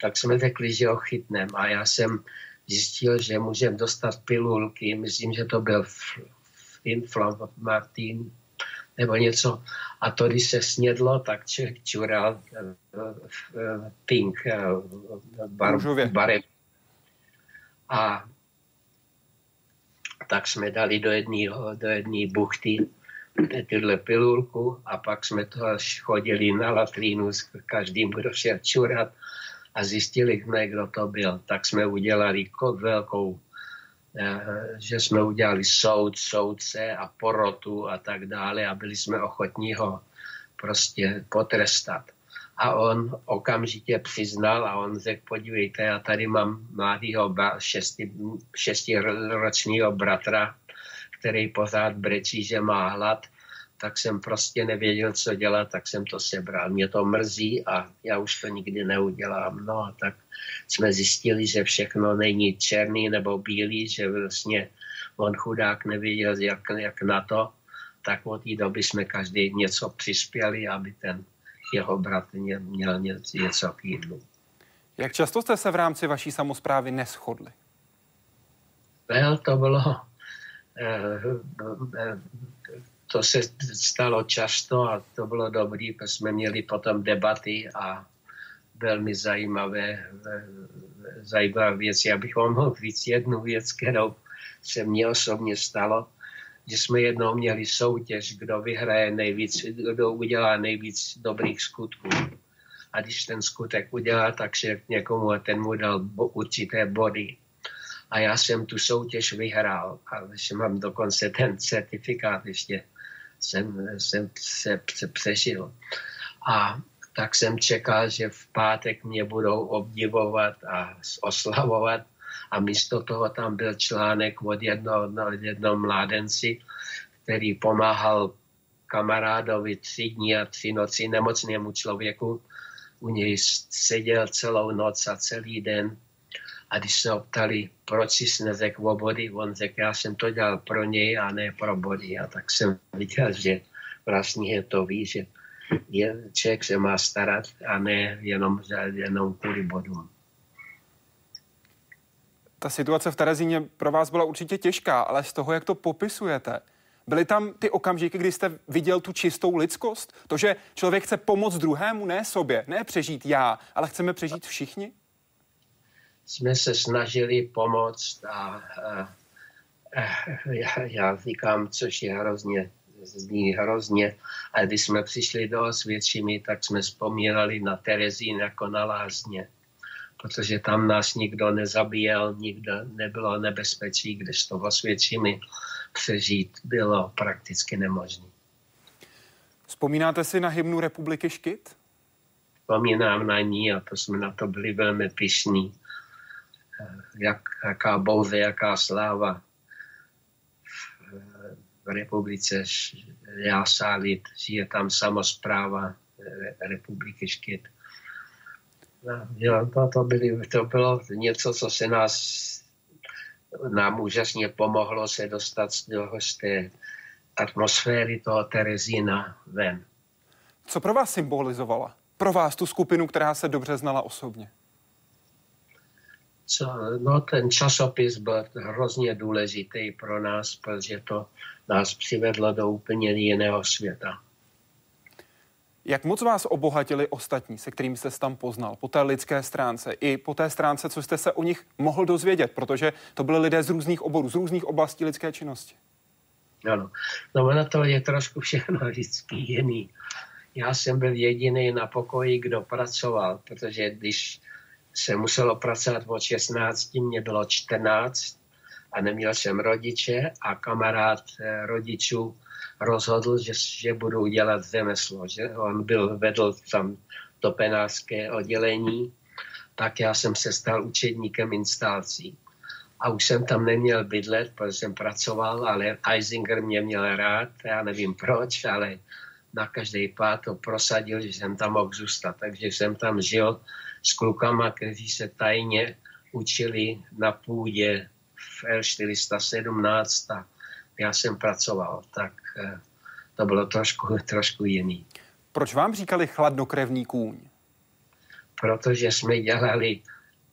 Tak jsme řekli, že ho chytneme a já jsem zjistil, že můžeme dostat pilulky. Myslím, že to byl Martin nebo něco. A to, když se snědlo, tak člověk čural eh, eh, pink eh, bar, barev. A tak jsme dali do jedné do jedné buchty tyhle pilulku a pak jsme to chodili na latrínu s každým, kdo šel čurat a zjistili jsme, kdo to byl. Tak jsme udělali velkou že jsme udělali soud, soudce a porotu a tak dále a byli jsme ochotní ho prostě potrestat. A on okamžitě přiznal a on řekl, podívejte, já tady mám mladého šesti, šestiročního bratra, který pořád brečí, že má hlad, tak jsem prostě nevěděl, co dělat, tak jsem to sebral. Mě to mrzí a já už to nikdy neudělám. No a tak jsme zjistili, že všechno není černý nebo bílý, že vlastně on chudák nevěděl, jak, jak na to, tak od té doby jsme každý něco přispěli, aby ten jeho brat měl něco k jídlu. Jak často jste se v rámci vaší samozprávy neschodli? Well, to bylo, eh, eh, to se stalo často a to bylo dobré, protože jsme měli potom debaty a velmi zajímavé, zajímavé věci. Já bych vám mohl říct jednu věc, kterou se mně osobně stalo, že jsme jednou měli soutěž, kdo vyhraje nejvíc, kdo udělá nejvíc dobrých skutků. A když ten skutek udělá, tak se někomu a ten mu dal určité body. A já jsem tu soutěž vyhrál, ale že mám dokonce ten certifikát ještě jsem, jsem se, se přežil. A tak jsem čekal, že v pátek mě budou obdivovat a oslavovat. A místo toho tam byl článek od jednoho, no, jednoho mládenci, který pomáhal kamarádovi tři dny a tři noci nemocnému člověku. U něj seděl celou noc a celý den a když se optali, proč jsi neřekl o body, on řekl, já jsem to dělal pro něj a ne pro body. A tak jsem viděl, že vlastně je to ví, že je, člověk se má starat a ne jenom, jenom kvůli bodům. Ta situace v Terezíně pro vás byla určitě těžká, ale z toho, jak to popisujete, byly tam ty okamžiky, kdy jste viděl tu čistou lidskost? To, že člověk chce pomoct druhému, ne sobě, ne přežít já, ale chceme přežít všichni? Jsme se snažili pomoct a, a, a já, já říkám, což je hrozně, zní hrozně, a když jsme přišli do Osvědčimy, tak jsme vzpomínali na Terezín jako na lázně, protože tam nás nikdo nezabíjel, nikdo nebylo nebezpečí, když to v Osvědčimy přežít bylo prakticky nemožné. Vzpomínáte si na hymnu Republiky Škyt? Vzpomínám na ní a to jsme na to byli velmi pišní jak, jaká bouze, jaká sláva v republice Jásálit, žije tam samozpráva eh, republiky Škyt. No, to, to, byly, to bylo něco, co se nás nám úžasně pomohlo se dostat z, toho, z té atmosféry toho Terezína ven. Co pro vás symbolizovala? Pro vás tu skupinu, která se dobře znala osobně? Co, no ten časopis byl hrozně důležitý pro nás, protože to nás přivedlo do úplně jiného světa. Jak moc vás obohatili ostatní, se kterými jste tam poznal, po té lidské stránce i po té stránce, co jste se o nich mohl dozvědět, protože to byly lidé z různých oborů, z různých oblastí lidské činnosti? Ano, no na to je trošku všechno vždycky jiný. Já jsem byl jediný na pokoji, kdo pracoval, protože když se muselo pracovat od 16, mě bylo 14 a neměl jsem rodiče a kamarád eh, rodičů rozhodl, že, že budu dělat zemeslo. Že on byl, vedl tam topenářské oddělení, tak já jsem se stal učedníkem instalací. A už jsem tam neměl bydlet, protože jsem pracoval, ale Eisinger mě měl rád, já nevím proč, ale na každý pád to prosadil, že jsem tam mohl zůstat. Takže jsem tam žil s klukama, kteří se tajně učili na půdě v L417 a já jsem pracoval, tak eh, to bylo trošku, trošku jiný. Proč vám říkali chladnokrevný kůň? Protože jsme dělali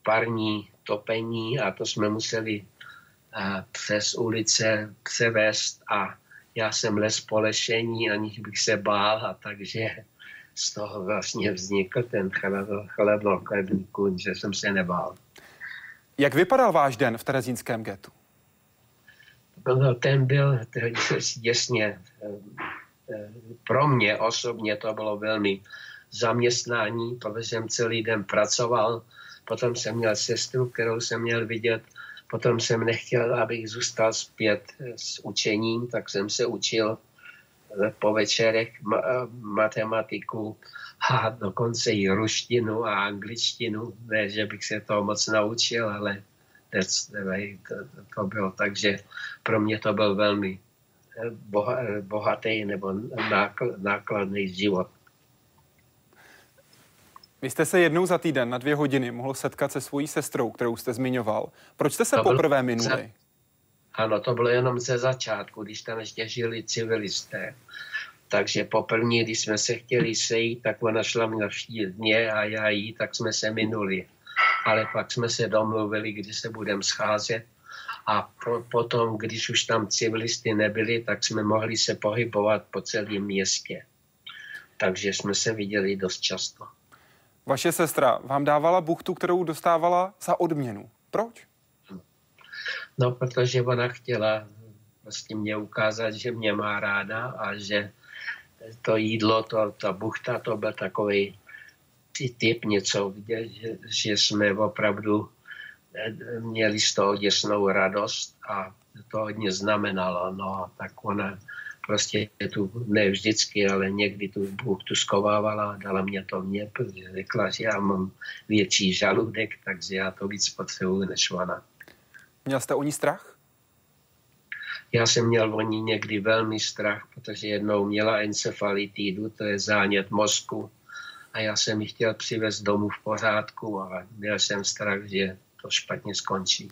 parní topení a to jsme museli eh, přes ulice převést a já jsem les po lešení, aniž bych se bál a takže z toho vlastně vznikl ten chladnokrevný kůň, že jsem se nebál. Jak vypadal váš den v terezínském getu? Ten byl jasně pro mě osobně to bylo velmi zaměstnání, protože jsem celý den pracoval, potom jsem měl sestru, kterou jsem měl vidět, potom jsem nechtěl, abych zůstal zpět s učením, tak jsem se učil po večerech matematiku a dokonce i ruštinu a angličtinu. Ne, že bych se to moc naučil, ale to, to bylo tak, že pro mě to byl velmi bohatý nebo nákladný život. Vy jste se jednou za týden na dvě hodiny mohl setkat se svojí sestrou, kterou jste zmiňoval. Proč jste se to poprvé minuli? Ano, to bylo jenom ze začátku, když tam ještě žili civilisté. Takže poprvé, když jsme se chtěli sejít, tak ona šla navštívit mě a já jí, tak jsme se minuli. Ale pak jsme se domluvili, kdy se budeme scházet a po, potom, když už tam civilisty nebyli, tak jsme mohli se pohybovat po celém městě. Takže jsme se viděli dost často. Vaše sestra vám dávala buchtu, kterou dostávala za odměnu. Proč? No, protože ona chtěla vlastně mě ukázat, že mě má ráda a že to jídlo, to, ta buchta, to byl takový typ něco, že, že jsme opravdu eh, měli z toho děsnou radost a to hodně znamenalo. No, tak ona prostě tu, ne vždycky, ale někdy tu buchtu skovávala, dala mě to mě, protože řekla, že já mám větší žaludek, takže já to víc potřebuji než ona. Měl jste o ní strach? Já jsem měl o ní někdy velmi strach, protože jednou měla encefalitidu, to je zánět mozku. A já jsem ji chtěl přivést domů v pořádku a měl jsem strach, že to špatně skončí.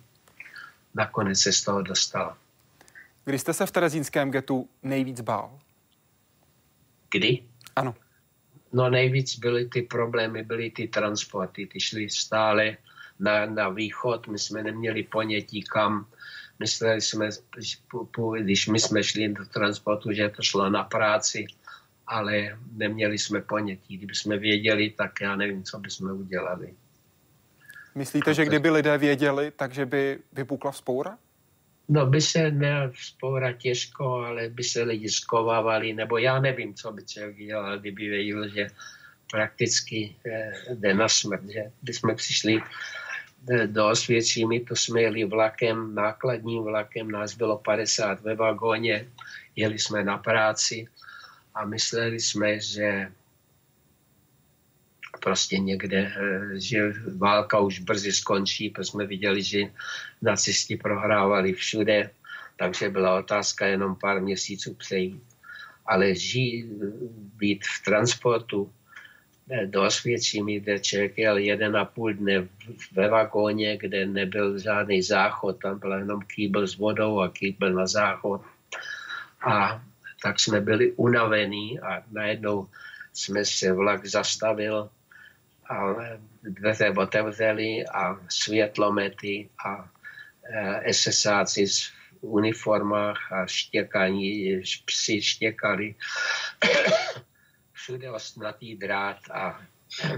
Nakonec se z toho dostala. Kdy jste se v terezínském getu nejvíc bál? Kdy? Ano. No nejvíc byly ty problémy, byly ty transporty, ty šly stále na, na východ, my jsme neměli ponětí kam, mysleli jsme, když my jsme šli do transportu, že to šlo na práci, ale neměli jsme ponětí. Kdyby jsme věděli, tak já nevím, co bychom udělali. Myslíte, že kdyby lidé věděli, takže by vypukla vzpoura? No by se ne vzpoura těžko, ale by se lidi skovávali, nebo já nevím, co by člověk dělal, kdyby věděl, že prakticky eh, jde na smrt, že by jsme přišli do Osvěcimi, to jsme jeli vlakem, nákladním vlakem, nás bylo 50 ve vagóně, jeli jsme na práci a mysleli jsme, že prostě někde, eh, že válka už brzy skončí, protože jsme viděli, že nacisti prohrávali všude, takže byla otázka jenom pár měsíců přejít. Ale žít, být v transportu do Osvěcimi, kde člověk jel jeden a půl dne ve vagóně, kde nebyl žádný záchod, tam byl jenom kýbl s vodou a kýbl na záchod. A tak jsme byli unavení a najednou jsme se vlak zastavil a dveře otevřeli a světlomety a e, SSáci v uniformách a štěkaní, psi štěkali všude ostnatý drát a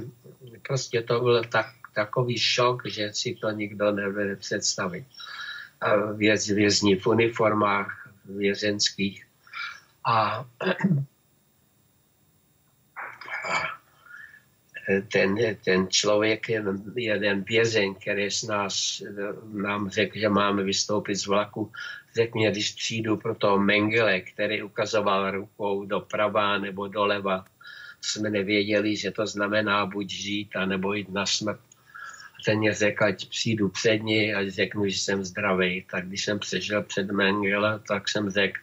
prostě to byl tak, takový šok, že si to nikdo nevede představit. Věz, vězni v uniformách vězenských a ten, ten člověk, jeden vězeň, který z nás, nám řekl, že máme vystoupit z vlaku, řekl mě, když přijdu pro toho Mengele, který ukazoval rukou doprava nebo doleva, jsme nevěděli, že to znamená buď žít, anebo jít na smrt. A ten mě řekl, ať přijdu před něj a řeknu, že jsem zdravý. Tak když jsem přešel před Mengele, tak jsem řekl,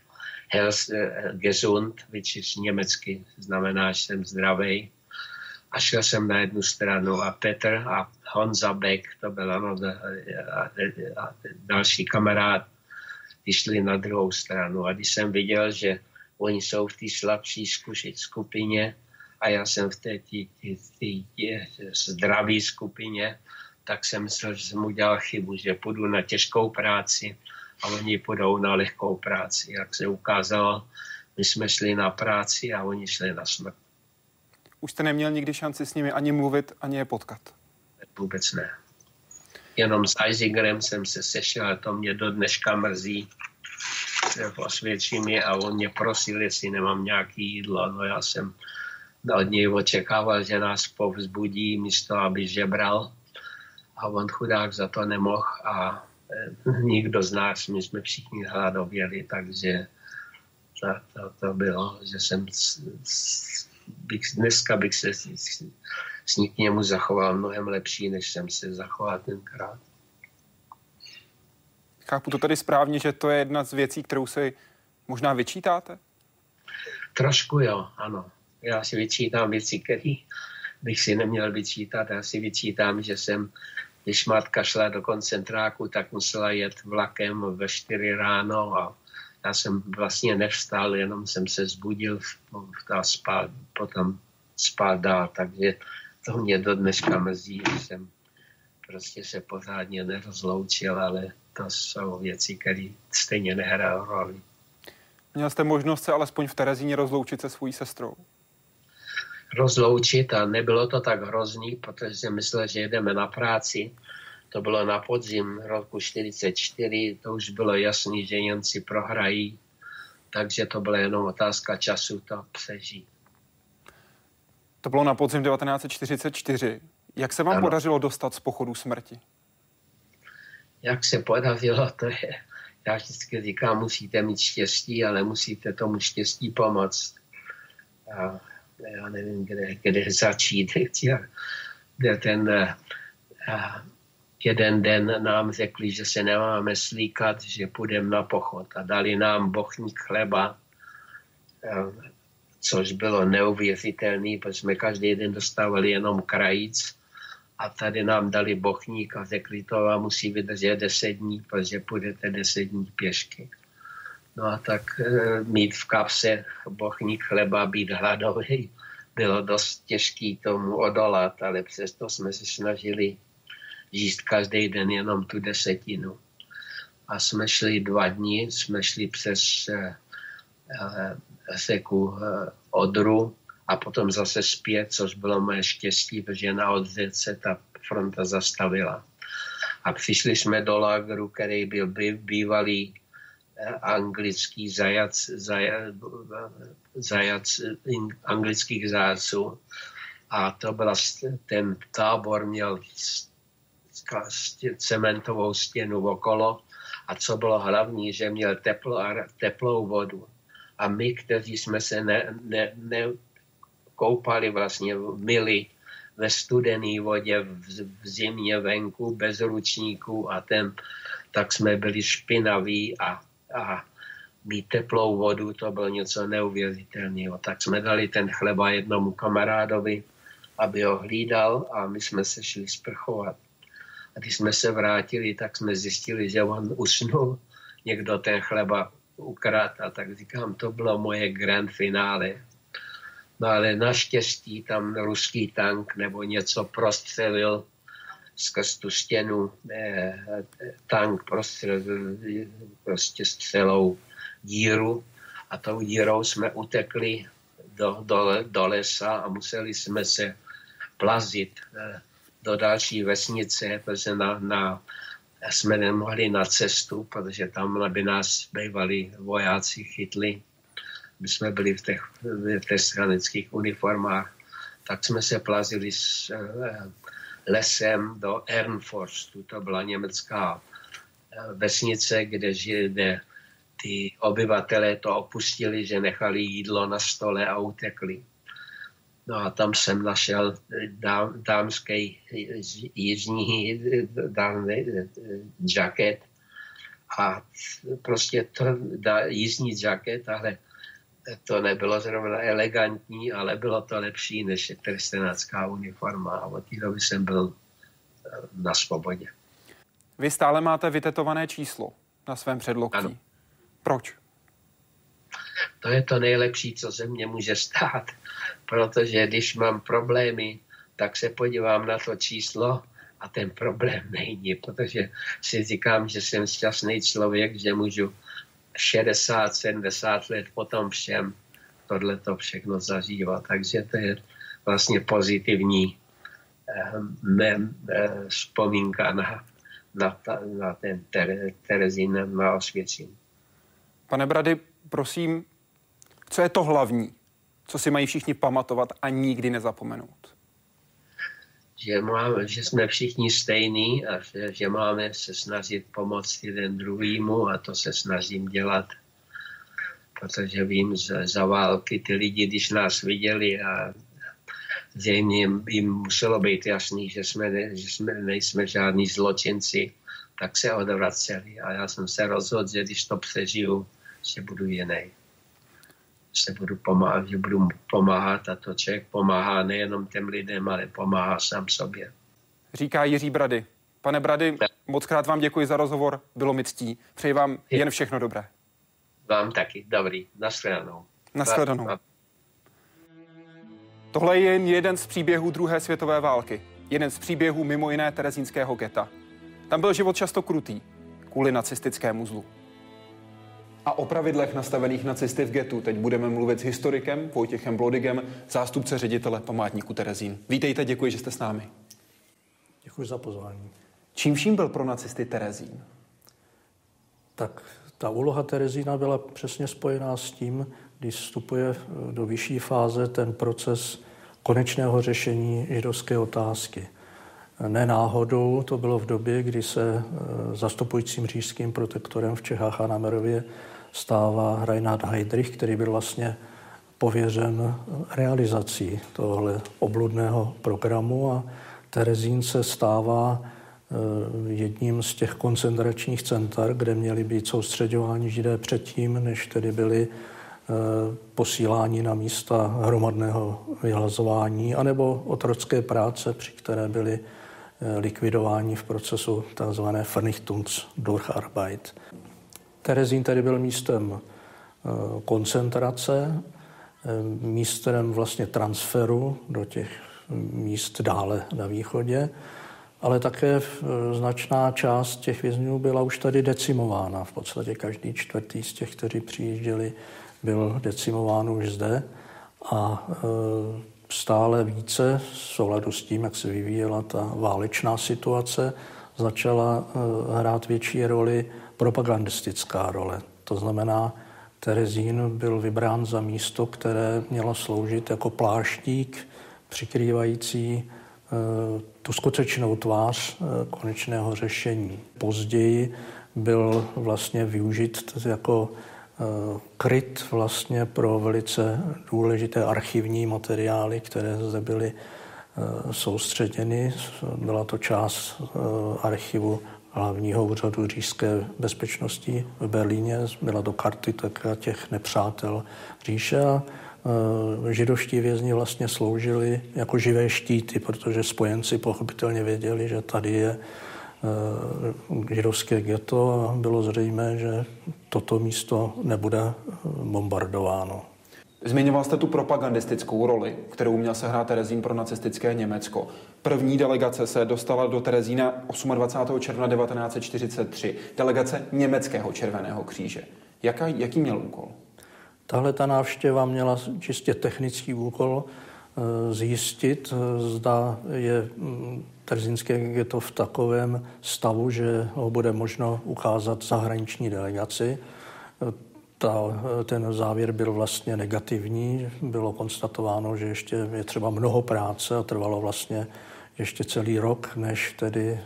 Hels, eh, gesund, which is německy, znamená, že jsem zdravý. A šel jsem na jednu stranu a Petr a Honza Beck, to byl ano, a, a další kamarád, ty šli na druhou stranu. A když jsem viděl, že oni jsou v té slabší skupině, a já jsem v té tí, tí, tí, tí, zdravé skupině, tak jsem myslel, že jsem udělal chybu, že půjdu na těžkou práci a oni půjdou na lehkou práci. Jak se ukázalo, my jsme šli na práci a oni šli na smrt. Už jste neměl nikdy šanci s nimi ani mluvit, ani je potkat? Vůbec ne. Jenom s Eisingerem jsem se sešel a to mě do dneška mrzí. Osvědčí mi a on mě prosil, jestli nemám nějaký jídlo. No já jsem od něj očekával, že nás povzbudí místo, aby žebral. A on chudák za to nemohl a e, nikdo z nás, my jsme všichni hladověli, takže to, to, to bylo, že jsem bych, dneska bych se s, s ním k němu zachoval mnohem lepší, než jsem se zachoval tenkrát. Chápu to tady správně, že to je jedna z věcí, kterou si možná vyčítáte? Trošku jo, ano. Já si vyčítám věci, které bych si neměl vyčítat. Já si vyčítám, že jsem, když matka šla do koncentráku, tak musela jet vlakem ve 4 ráno a já jsem vlastně nevstal, jenom jsem se zbudil a spal, potom spal dál, takže to mě do dneška mrzí, že jsem prostě se pořádně nerozloučil, ale to jsou věci, které stejně nehrají roli. Měl jste možnost se alespoň v Terezíně rozloučit se svojí sestrou? Rozloučit a nebylo to tak hrozný, protože jsem myslel, že jedeme na práci. To bylo na podzim roku 44, to už bylo jasný, že Němci prohrají, takže to byla jenom otázka času to přežít. To bylo na podzim 1944. Jak se vám ano. podařilo dostat z pochodu smrti? Jak se podařilo, to je, já vždycky říkám, musíte mít štěstí, ale musíte tomu štěstí pomoct. A já nevím, kde, kde začít. Kde ten, a jeden den nám řekli, že se nemáme slíkat, že půjdeme na pochod a dali nám bochník chleba, což bylo neuvěřitelné, protože jsme každý den dostávali jenom krajíc a tady nám dali bochník a řekli, to vám musí vydržet deset dní, protože půjdete deset dní pěšky. No a tak e, mít v kapse bochník chleba, být hladový, bylo dost těžký tomu odolat, ale přesto jsme se snažili jíst každý den jenom tu desetinu. A jsme šli dva dny, jsme šli přes e, e, řeku e, Odru, a potom zase zpět, což bylo moje štěstí, protože na odřece ta fronta zastavila. A přišli jsme do lágru, který byl bývalý eh, anglický zajac, zajac, zajac anglických zájců. A to byla, ten tábor měl cementovou stěnu okolo a co bylo hlavní, že měl teplo a, teplou vodu. A my, kteří jsme se ne, ne, ne, koupali vlastně v mili ve studené vodě v, v zimě venku bez ručníků a ten, tak jsme byli špinaví a, a mít teplou vodu, to bylo něco neuvěřitelného. Tak jsme dali ten chleba jednomu kamarádovi, aby ho hlídal a my jsme se šli sprchovat. A když jsme se vrátili, tak jsme zjistili, že on usnul, někdo ten chleba ukrát a tak říkám, to bylo moje grand finále. No ale naštěstí tam ruský tank nebo něco prostřelil skrz tu stěnu. Eh, tank prostřelil prostě střelou díru a tou dírou jsme utekli do, do, do lesa a museli jsme se plazit eh, do další vesnice, protože na, na, jsme nemohli na cestu, protože tam by nás bývali vojáci chytli my jsme byli v těch, v těch stranických uniformách, tak jsme se plazili s eh, lesem do Ernforstu, to byla německá eh, vesnice, kde žili, ty obyvatelé to opustili, že nechali jídlo na stole a utekli. No a tam jsem našel dám, dámský jižní dám, jacket a prostě to dá, jízdní jacket, ale to nebylo zrovna elegantní, ale bylo to lepší než trestenácká uniforma a od té doby jsem byl eh, na svobodě. Vy stále máte vytetované číslo na svém předloktí. Ano. Proč? To je to nejlepší, co se mně může stát, protože když mám problémy, tak se podívám na to číslo a ten problém není, protože si říkám, že jsem šťastný člověk, že můžu 60, 70 let potom všem tohle to všechno zažívá. Takže to je vlastně pozitivní eh, vzpomínka na, na, ta, na ten ter, Terezín na osvědčení. Pane Brady, prosím, co je to hlavní, co si mají všichni pamatovat a nikdy nezapomenout? že, máme, že jsme všichni stejní a že, že máme se snažit pomoct jeden druhýmu a to se snažím dělat, protože vím, že za války ty lidi, když nás viděli a zřejmě jim, jim muselo být jasný, že jsme, ne, že jsme nejsme žádní zločinci, tak se odvraceli. A já jsem se rozhodl, že když to přežiju, že budu jiný. Se budu pomáhat, že budu pomáhat a to člověk pomáhá nejenom těm lidem, ale pomáhá sám sobě. Říká Jiří Brady. Pane Brady, moc krát vám děkuji za rozhovor, bylo mi ctí. Přeji vám jen všechno dobré. Vám taky, dobrý, nashledanou. Nashledanou. Tohle je jen jeden z příběhů druhé světové války. Jeden z příběhů mimo jiné terezínského geta. Tam byl život často krutý, kvůli nacistickému zlu. A o pravidlech nastavených nacisty v getu teď budeme mluvit s historikem Vojtěchem Blodigem, zástupce ředitele památníku Terezín. Vítejte, děkuji, že jste s námi. Děkuji za pozvání. Čím vším byl pro nacisty Terezín? Tak ta úloha Terezína byla přesně spojená s tím, když vstupuje do vyšší fáze ten proces konečného řešení židovské otázky. Ne náhodou to bylo v době, kdy se eh, zastupujícím říšským protektorem v Čechách a na Merově stává Reinhard Heydrich, který byl vlastně pověřen realizací tohle obludného programu a Terezín se stává eh, jedním z těch koncentračních center, kde měli být soustředováni židé předtím, než tedy byli eh, posílání na místa hromadného vyhlazování anebo otrocké práce, při které byly eh, likvidováni v procesu tzv. Vernichtungsdurcharbeit. Terezín tedy byl místem koncentrace, místem vlastně transferu do těch míst dále na východě, ale také značná část těch vězňů byla už tady decimována. V podstatě každý čtvrtý z těch, kteří přijížděli, byl decimován už zde a stále více v souladu s tím, jak se vyvíjela ta válečná situace, začala hrát větší roli propagandistická role. To znamená, Terezín byl vybrán za místo, které mělo sloužit jako pláštík přikrývající eh, tu skutečnou tvář eh, konečného řešení. Později byl vlastně využit jako eh, kryt vlastně pro velice důležité archivní materiály, které zde byly soustředěny. Byla to část archivu hlavního úřadu říšské bezpečnosti v Berlíně. Byla to karty těch nepřátel říše Eh, židovští vězni vlastně sloužili jako živé štíty, protože spojenci pochopitelně věděli, že tady je eh, židovské ghetto a bylo zřejmé, že toto místo nebude eh, bombardováno. Zmiňoval jste tu propagandistickou roli, kterou měl sehrát Terezín pro nacistické Německo. První delegace se dostala do Terezína 28. června 1943. Delegace Německého červeného kříže. Jaká, jaký měl úkol? Tahle ta návštěva měla čistě technický úkol eh, zjistit, eh, zda je mm, Trzínské ghetto v takovém stavu, že ho bude možno ukázat zahraniční delegaci. Eh, ta, ten závěr byl vlastně negativní. Bylo konstatováno, že ještě je třeba mnoho práce a trvalo vlastně ještě celý rok, než tedy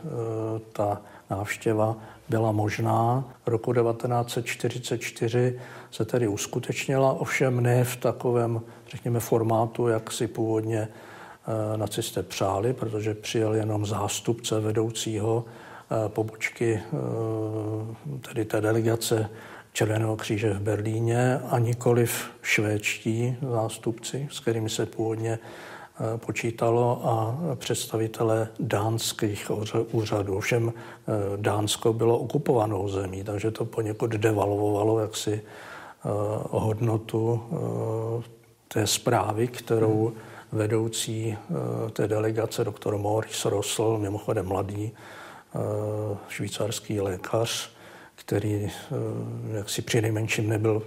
ta návštěva byla možná. Roku 1944 se tedy uskutečnila, ovšem ne v takovém, řekněme, formátu, jak si původně eh, nacisté přáli, protože přijel jenom zástupce vedoucího eh, pobočky, eh, tedy té delegace Červeného kříže v Berlíně a nikoliv švédští zástupci, s kterými se původně Eh, počítalo a představitelé dánských úřadů. Všem eh, Dánsko bylo okupovanou zemí, takže to poněkud devalvovalo jaksi eh, hodnotu té zprávy, kterou vedoucí té delegace doktor Maurice Rossel, mimochodem mladý švýcarský lékař, který jaksi při nejmenším nebyl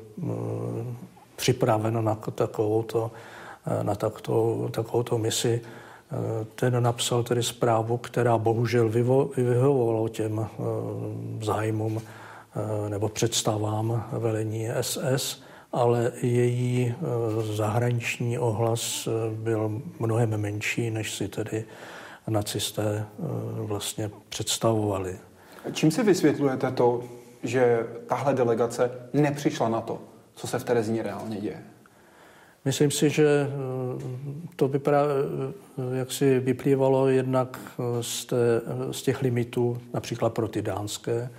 připraven na takovouto Eh, na takovou, takovouto misi. Eh, ten napsal tedy zprávu, která bohužel vyhovovala těm eh, zájmům nebo představám velení SS, ale její zahraniční ohlas byl mnohem menší, než si tedy nacisté vlastně představovali. Čím si vysvětlujete to, že tahle delegace nepřišla na to, co se v Terezíně reálně děje? Myslím si, že eh, to by právě, eh, jak si vyplývalo jednak eh, z, té, z těch limitů, například pro ty dánské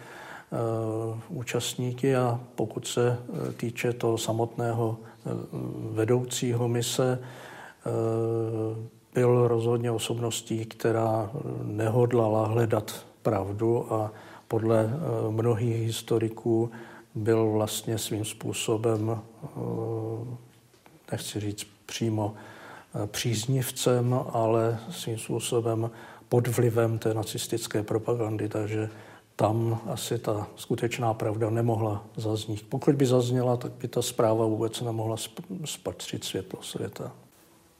účastníky. A pokud se týče toho samotného vedoucího mise, byl rozhodně osobností, která nehodlala hledat pravdu a podle mnohých historiků byl vlastně svým způsobem, nechci říct přímo příznivcem, ale svým způsobem pod vlivem té nacistické propagandy, takže tam asi ta skutečná pravda nemohla zaznít. Pokud by zazněla, tak by ta zpráva vůbec nemohla spatřit světlo světa.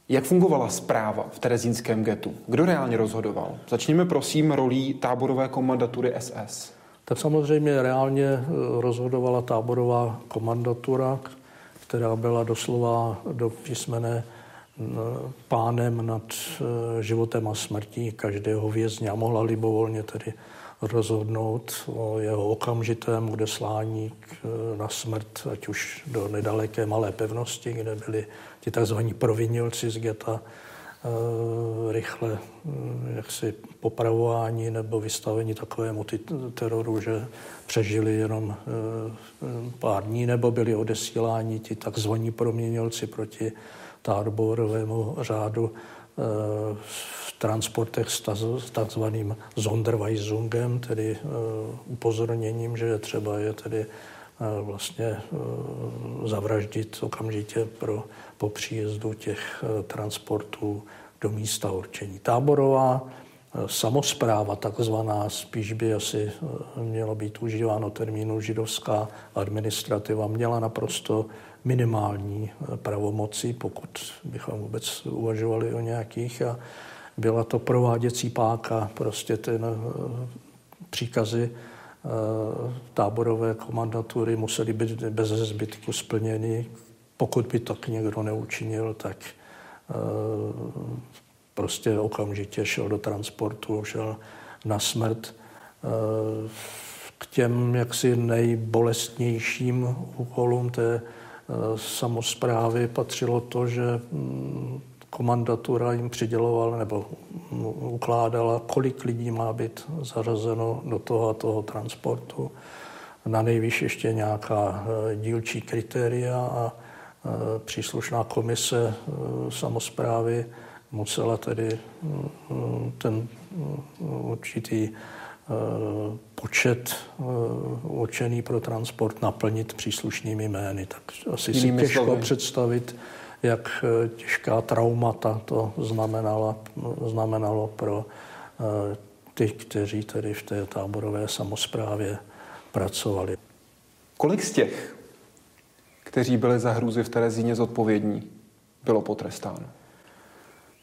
Jak fungovala zpráva v terezínském getu? Kdo reálně rozhodoval? Začněme prosím rolí táborové komandatury SS. Tak samozřejmě reálně eh, rozhodovala táborová komandatura, která byla doslova do písmene pánem nad eh, životem a smrtí každého vězně a mohla libovolně tedy rozhodnout o jeho okamžitém odeslání eh, na smrt, ať už do nedaleké malé pevnosti, kde byli ti tzv. provinilci z geta rychle jaksi popravování nebo vystavení takovému teroru, že přežili jenom pár dní, nebo byli odesíláni ti tzv. proměnilci proti táborovému řádu eh, v transportech s takzvaným Sonderweisungem, tedy eh, upozorněním, že je třeba je tedy eh, vlastně zavraždit okamžitě pro, po příjezdu těch transportů do místa určení. Táborová samozpráva, takzvaná, spíš by asi mělo být užíváno termínu židovská administrativa, měla naprosto minimální eh, pravomoci, pokud bychom vůbec uvažovali o nějakých. A byla to prováděcí páka, prostě ten eh, příkazy eh, táborové komandatury musely být bez zbytku splněny. Pokud by tak někdo neučinil, tak prostě okamžitě šel do transportu, šel na smrt. K těm jaksi nejbolestnějším úkolům té Eh, samozprávy patřilo to, že mm, komandatura jim přidělovala nebo ukládala, kolik lidí má být zařazeno do toho a toho transportu. Na nejvyšší ještě nějaká eh, dílčí kritéria a eh, příslušná komise samozprávy musela tedy mm, ten určitý Eh, počet eh, určený pro transport naplnit příslušnými jmény. Tak asi Jinými si těžko slovy. představit, jak eh, těžká traumata to znamenalo, znamenalo pro ty, kteří tedy v té táborové samozprávě pracovali. Kolik z těch, kteří byli za hrůzy v Terezíně zodpovědní, bylo potrestáno?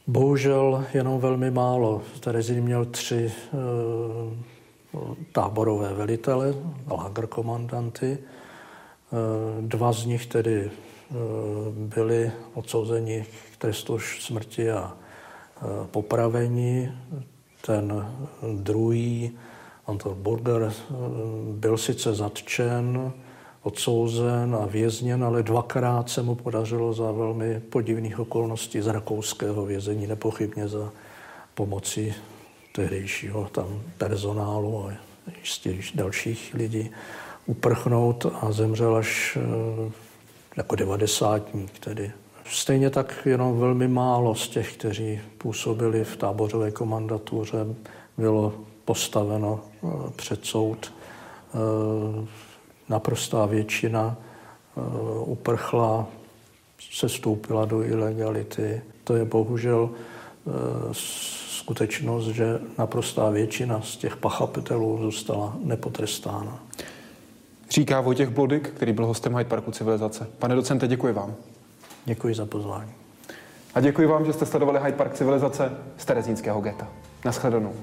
Bohužel jenom velmi málo. Terezín měl tři táborové velitele, lagerkomandanty. Eh, dva z nich tedy eh, byli odsouzeni k trestu smrti a eh, popravení. Ten druhý, Anton Burger, byl sice zatčen, odsouzen a vězněn, ale dvakrát se mu podařilo za velmi podivných okolností z rakouského vězení, nepochybně za pomoci tehdejšího tam personálu a jistě dalších lidí uprchnout a zemřel až eh, jako devadesátník tedy. Stejně tak jenom velmi málo z těch, kteří působili v tábořové komandatuře, bylo postaveno eh, před soud. Eh, naprostá většina uprchla, se stoupila do ilegality. To je bohužel skutečnost, že naprostá většina z těch pachatelů zůstala nepotrestána. Říká Vojtěch Blodik, který byl hostem Hyde Parku Civilizace. Pane docente, děkuji vám. Děkuji za pozvání. A děkuji vám, že jste sledovali Hyde Park Civilizace z Terezínského geta. Naschledanou.